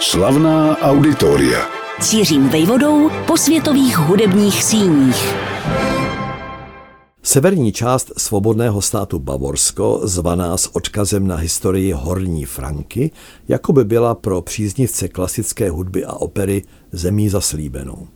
Slavná auditoria. Cířím vejvodou po světových hudebních síních. Severní část svobodného státu Bavorsko, zvaná s odkazem na historii Horní Franky, jako by byla pro příznivce klasické hudby a opery zemí zaslíbenou.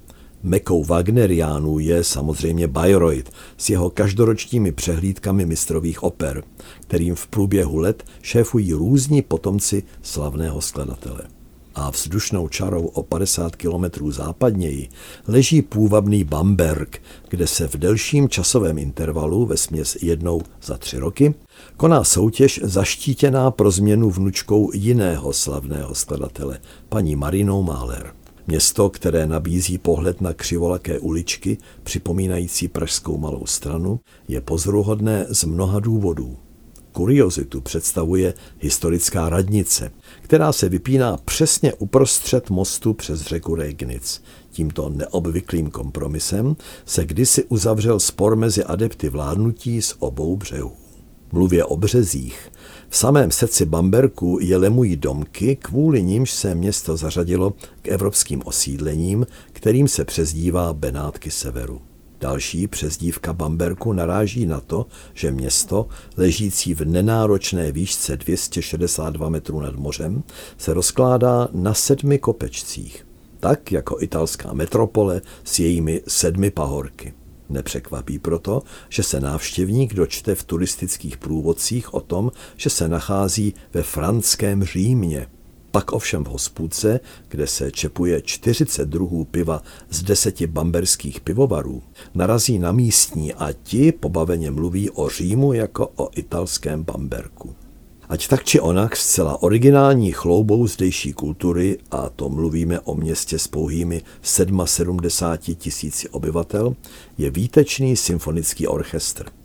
Mekou Wagneriánů je samozřejmě Bayreuth s jeho každoročními přehlídkami mistrových oper, kterým v průběhu let šéfují různí potomci slavného skladatele. A vzdušnou čarou o 50 kilometrů západněji leží půvabný Bamberg, kde se v delším časovém intervalu, ve směs jednou za tři roky, koná soutěž zaštítěná pro změnu vnučkou jiného slavného skladatele, paní Marinou Mahler. Město, které nabízí pohled na křivolaké uličky, připomínající pražskou malou stranu, je pozoruhodné z mnoha důvodů. Kuriozitu představuje historická radnice, která se vypíná přesně uprostřed mostu přes řeku Regnitz. Tímto neobvyklým kompromisem se kdysi uzavřel spor mezi adepty vládnutí z obou břehů. Mluvě o březích. V samém srdci Bamberku je lemují domky, kvůli nímž se město zařadilo k evropským osídlením, kterým se přezdívá Benátky severu. Další přezdívka Bamberku naráží na to, že město, ležící v nenáročné výšce 262 metrů nad mořem, se rozkládá na sedmi kopečcích, tak jako italská metropole s jejími sedmi pahorky. Nepřekvapí proto, že se návštěvník dočte v turistických průvodcích o tom, že se nachází ve franském Římě. Pak ovšem v hospůdce, kde se čepuje 40 druhů piva z deseti bamberských pivovarů, narazí na místní a ti pobaveně mluví o Římu jako o italském Bamberku. Ať tak či onak zcela originální chloubou zdejší kultury, a to mluvíme o městě s pouhými 77 tisíci obyvatel, je výtečný symfonický orchestr.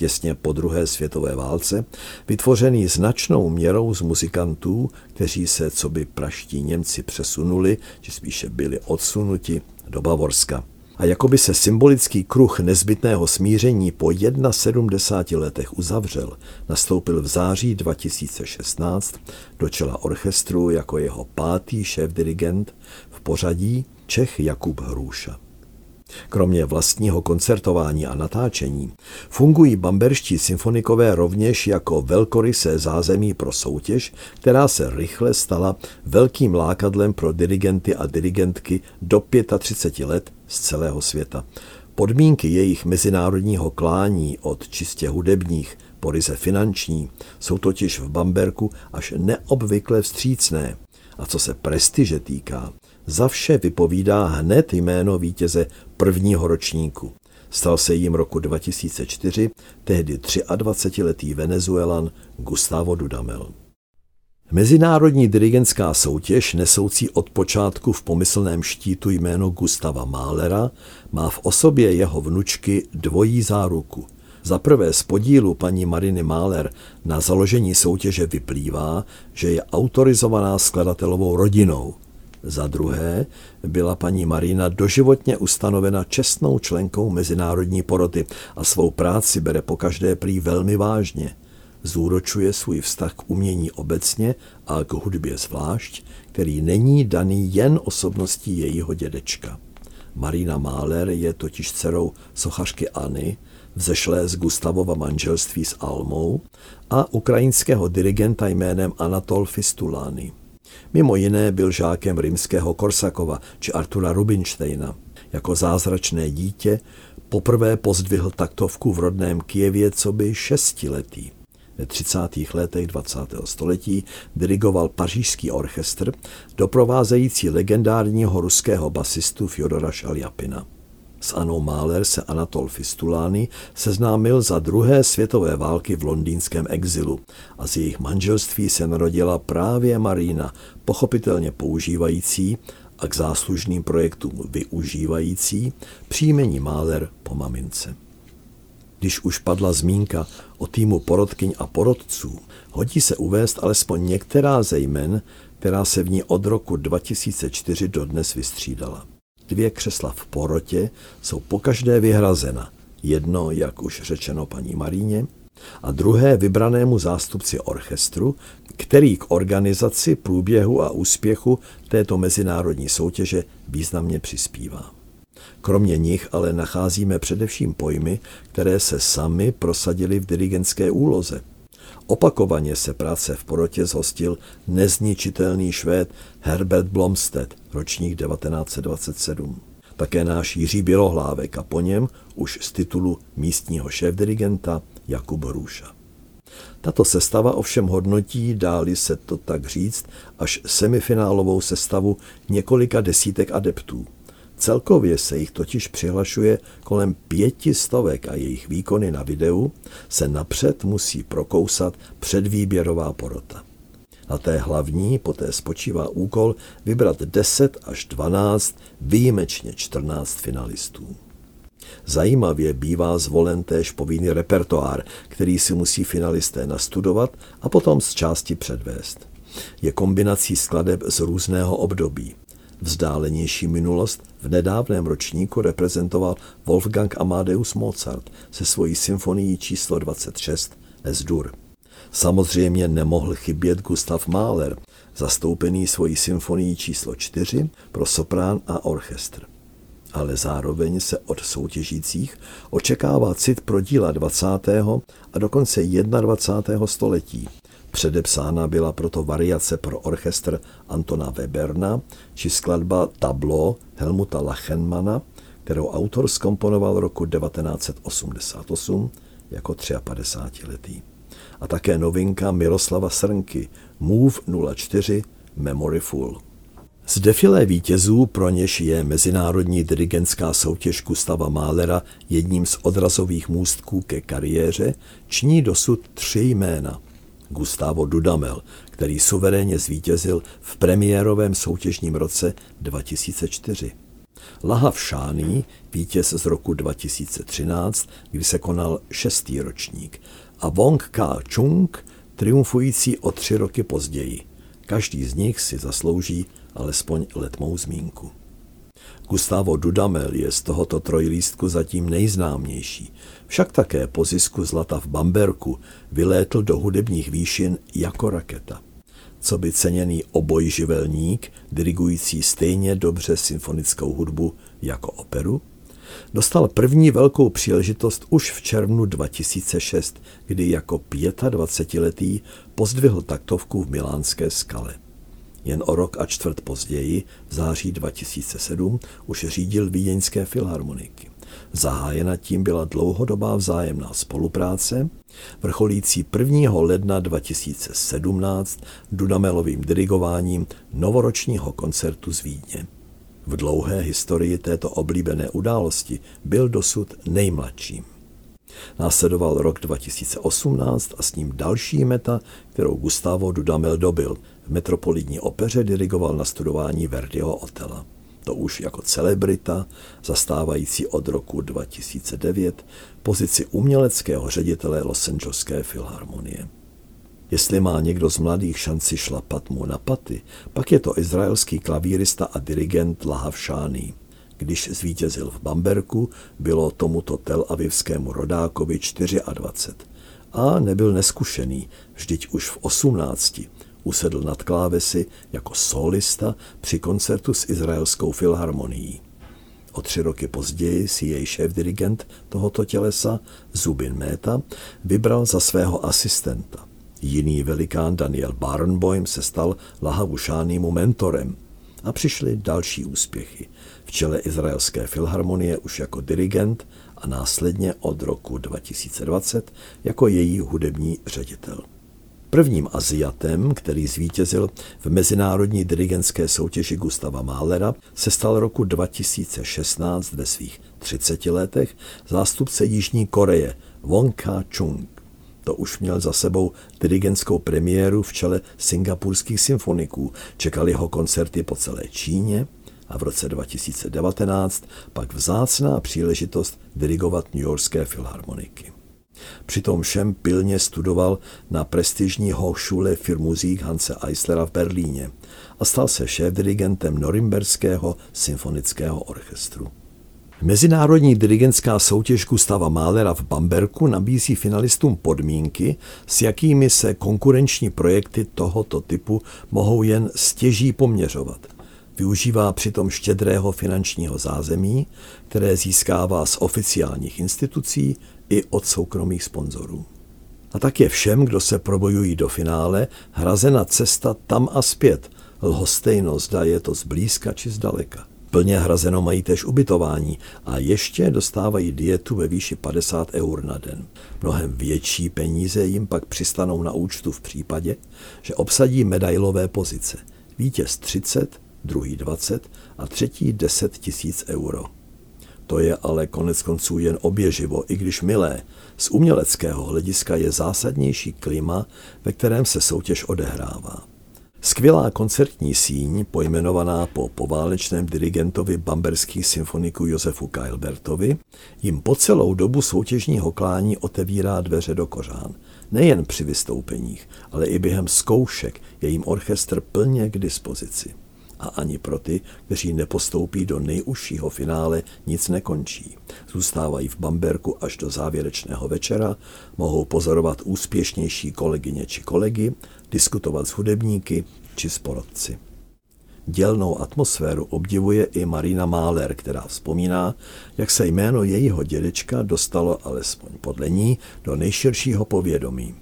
Těsně po druhé světové válce, vytvořený značnou měrou z muzikantů, kteří se, co by praští Němci přesunuli, či spíše byli odsunuti do Bavorska a jako by se symbolický kruh nezbytného smíření po 71 letech uzavřel, nastoupil v září 2016 do čela orchestru jako jeho pátý šéf-dirigent v pořadí Čech Jakub Hrůša. Kromě vlastního koncertování a natáčení fungují bamberští symfonikové rovněž jako velkorysé zázemí pro soutěž, která se rychle stala velkým lákadlem pro dirigenty a dirigentky do 35 let z celého světa. Podmínky jejich mezinárodního klání od čistě hudebních po ryze finanční jsou totiž v Bamberku až neobvykle vstřícné. A co se prestiže týká, za vše vypovídá hned jméno vítěze prvního ročníku. Stal se jím roku 2004 tehdy 23-letý Venezuelan Gustavo Dudamel. Mezinárodní dirigentská soutěž, nesoucí od počátku v pomyslném štítu jméno Gustava Mahlera, má v osobě jeho vnučky dvojí záruku. Za prvé z podílu paní Mariny Mahler na založení soutěže vyplývá, že je autorizovaná skladatelovou rodinou – za druhé byla paní Marina doživotně ustanovena čestnou členkou mezinárodní poroty a svou práci bere pokaždé prý velmi vážně. Zúročuje svůj vztah k umění obecně a k hudbě zvlášť, který není daný jen osobností jejího dědečka. Marina Mahler je totiž dcerou sochařky Anny, vzešlé z Gustavova manželství s Almou a ukrajinského dirigenta jménem Anatol Fistulány. Mimo jiné byl žákem rimského Korsakova či Artura Rubinsteina. Jako zázračné dítě poprvé pozdvihl taktovku v rodném Kijevě co by šestiletý. Ve 30. letech 20. století dirigoval pařížský orchestr, doprovázející legendárního ruského basistu Fyodora Šaljapina. S Anou Mahler se Anatol Fistulány seznámil za druhé světové války v londýnském exilu a z jejich manželství se narodila právě Marina, pochopitelně používající a k záslužným projektům využívající příjmení Mahler po mamince. Když už padla zmínka o týmu porodkyň a porodců, hodí se uvést alespoň některá ze jmen, která se v ní od roku 2004 dodnes vystřídala. Dvě křesla v porotě jsou pokaždé vyhrazena. Jedno, jak už řečeno paní Maríně, a druhé vybranému zástupci orchestru, který k organizaci, průběhu a úspěchu této mezinárodní soutěže významně přispívá. Kromě nich ale nacházíme především pojmy, které se sami prosadili v dirigentské úloze. Opakovaně se práce v porotě zhostil nezničitelný švéd Herbert Blomstedt, ročník 1927. Také náš Jiří Bělohlávek a po něm už z titulu místního šéf-dirigenta Jakub Hruša. Tato sestava ovšem hodnotí, dáli se to tak říct, až semifinálovou sestavu několika desítek adeptů. Celkově se jich totiž přihlašuje kolem pěti stovek a jejich výkony na videu se napřed musí prokousat předvýběrová porota. Na té hlavní poté spočívá úkol vybrat 10 až 12, výjimečně 14 finalistů. Zajímavě bývá zvolen též povinný repertoár, který si musí finalisté nastudovat a potom z části předvést. Je kombinací skladeb z různého období. Vzdálenější minulost v nedávném ročníku reprezentoval Wolfgang Amadeus Mozart se svojí symfonií číslo 26 S-dur. Samozřejmě nemohl chybět Gustav Mahler, zastoupený svojí symfonií číslo 4 pro soprán a orchestr. Ale zároveň se od soutěžících očekává cit pro díla 20. a dokonce 21. století. Předepsána byla proto variace pro orchestr Antona Weberna či skladba Tablo Helmuta Lachenmana, kterou autor skomponoval roku 1988 jako 53-letý a také novinka Miroslava Srnky Move 04 Memory Full. Z defilé vítězů, pro něž je mezinárodní dirigentská soutěž Gustava Mahlera jedním z odrazových můstků ke kariéře, ční dosud tři jména. Gustavo Dudamel, který suverénně zvítězil v premiérovém soutěžním roce 2004. Lahav Šáný, vítěz z roku 2013, kdy se konal šestý ročník, a Wong Ka Chung, triumfující o tři roky později. Každý z nich si zaslouží alespoň letmou zmínku. Gustavo Dudamel je z tohoto trojlístku zatím nejznámější, však také po zisku zlata v Bamberku vylétl do hudebních výšin jako raketa. Co by ceněný obojživelník, dirigující stejně dobře symfonickou hudbu jako operu, Dostal první velkou příležitost už v červnu 2006, kdy jako 25-letý pozdvihl taktovku v milánské skale. Jen o rok a čtvrt později, v září 2007, už řídil vídeňské filharmoniky. Zahájena tím byla dlouhodobá vzájemná spolupráce, vrcholící 1. ledna 2017 Dudamelovým dirigováním novoročního koncertu z Vídně. V dlouhé historii této oblíbené události byl dosud nejmladším. Následoval rok 2018 a s ním další meta, kterou Gustavo Dudamel dobil. V Metropolitní opeře dirigoval na studování Verdiho Otela. To už jako celebrita, zastávající od roku 2009 pozici uměleckého ředitele Los Angeleské filharmonie. Jestli má někdo z mladých šanci šlapat mu na paty, pak je to izraelský klavírista a dirigent Lahav Šáný. Když zvítězil v Bamberku, bylo tomuto tel avivskému rodákovi 24 a nebyl neskušený, vždyť už v 18 usedl nad klávesy jako solista při koncertu s izraelskou filharmonií. O tři roky později si jej šéf-dirigent tohoto tělesa, Zubin Méta, vybral za svého asistenta. Jiný velikán Daniel Barenboim se stal Lahavušánýmu mentorem a přišly další úspěchy. V čele Izraelské filharmonie už jako dirigent a následně od roku 2020 jako její hudební ředitel. Prvním Aziatem, který zvítězil v mezinárodní dirigentské soutěži Gustava Mahlera, se stal roku 2016 ve svých 30 letech zástupce Jižní Koreje Wong Ka-chung. To už měl za sebou dirigentskou premiéru v čele singapurských symfoniků. Čekali ho koncerty po celé Číně a v roce 2019 pak vzácná příležitost dirigovat New Yorkské filharmoniky. Přitom všem pilně studoval na prestižní Hochschule für Musik Hanse Eislera v Berlíně a stal se šéf-dirigentem Norimberského symfonického orchestru. Mezinárodní dirigentská soutěž Gustava Mahlera v Bamberku nabízí finalistům podmínky, s jakými se konkurenční projekty tohoto typu mohou jen stěží poměřovat. Využívá přitom štědrého finančního zázemí, které získává z oficiálních institucí i od soukromých sponzorů. A tak je všem, kdo se probojují do finále, hrazena cesta tam a zpět, lhostejno zda je to zblízka či zdaleka. Plně hrazeno mají též ubytování a ještě dostávají dietu ve výši 50 eur na den. Mnohem větší peníze jim pak přistanou na účtu v případě, že obsadí medailové pozice. Vítěz 30, druhý 20 a třetí 10 tisíc euro. To je ale konec konců jen oběživo, i když milé. Z uměleckého hlediska je zásadnější klima, ve kterém se soutěž odehrává. Skvělá koncertní síň, pojmenovaná po poválečném dirigentovi bamberských symfoniků Josefu Keilbertovi, jim po celou dobu soutěžního klání otevírá dveře do kořán. Nejen při vystoupeních, ale i během zkoušek je jim orchestr plně k dispozici. A ani pro ty, kteří nepostoupí do nejužšího finále, nic nekončí. Zůstávají v Bamberku až do závěrečného večera, mohou pozorovat úspěšnější kolegyně či kolegy, diskutovat s hudebníky či s porodci. Dělnou atmosféru obdivuje i Marina Máler, která vzpomíná, jak se jméno jejího dědečka dostalo, alespoň podle ní, do nejširšího povědomí.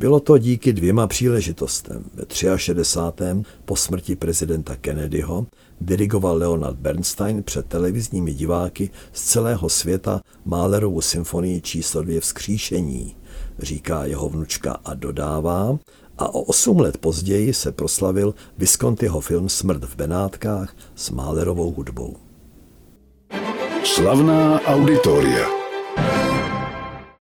Bylo to díky dvěma příležitostem. Ve 63. po smrti prezidenta Kennedyho dirigoval Leonard Bernstein před televizními diváky z celého světa Mahlerovu symfonii číslo dvě Vzkříšení, říká jeho vnučka a dodává, a o osm let později se proslavil Viscontiho film Smrt v Benátkách s Málerovou hudbou. Slavná auditoria.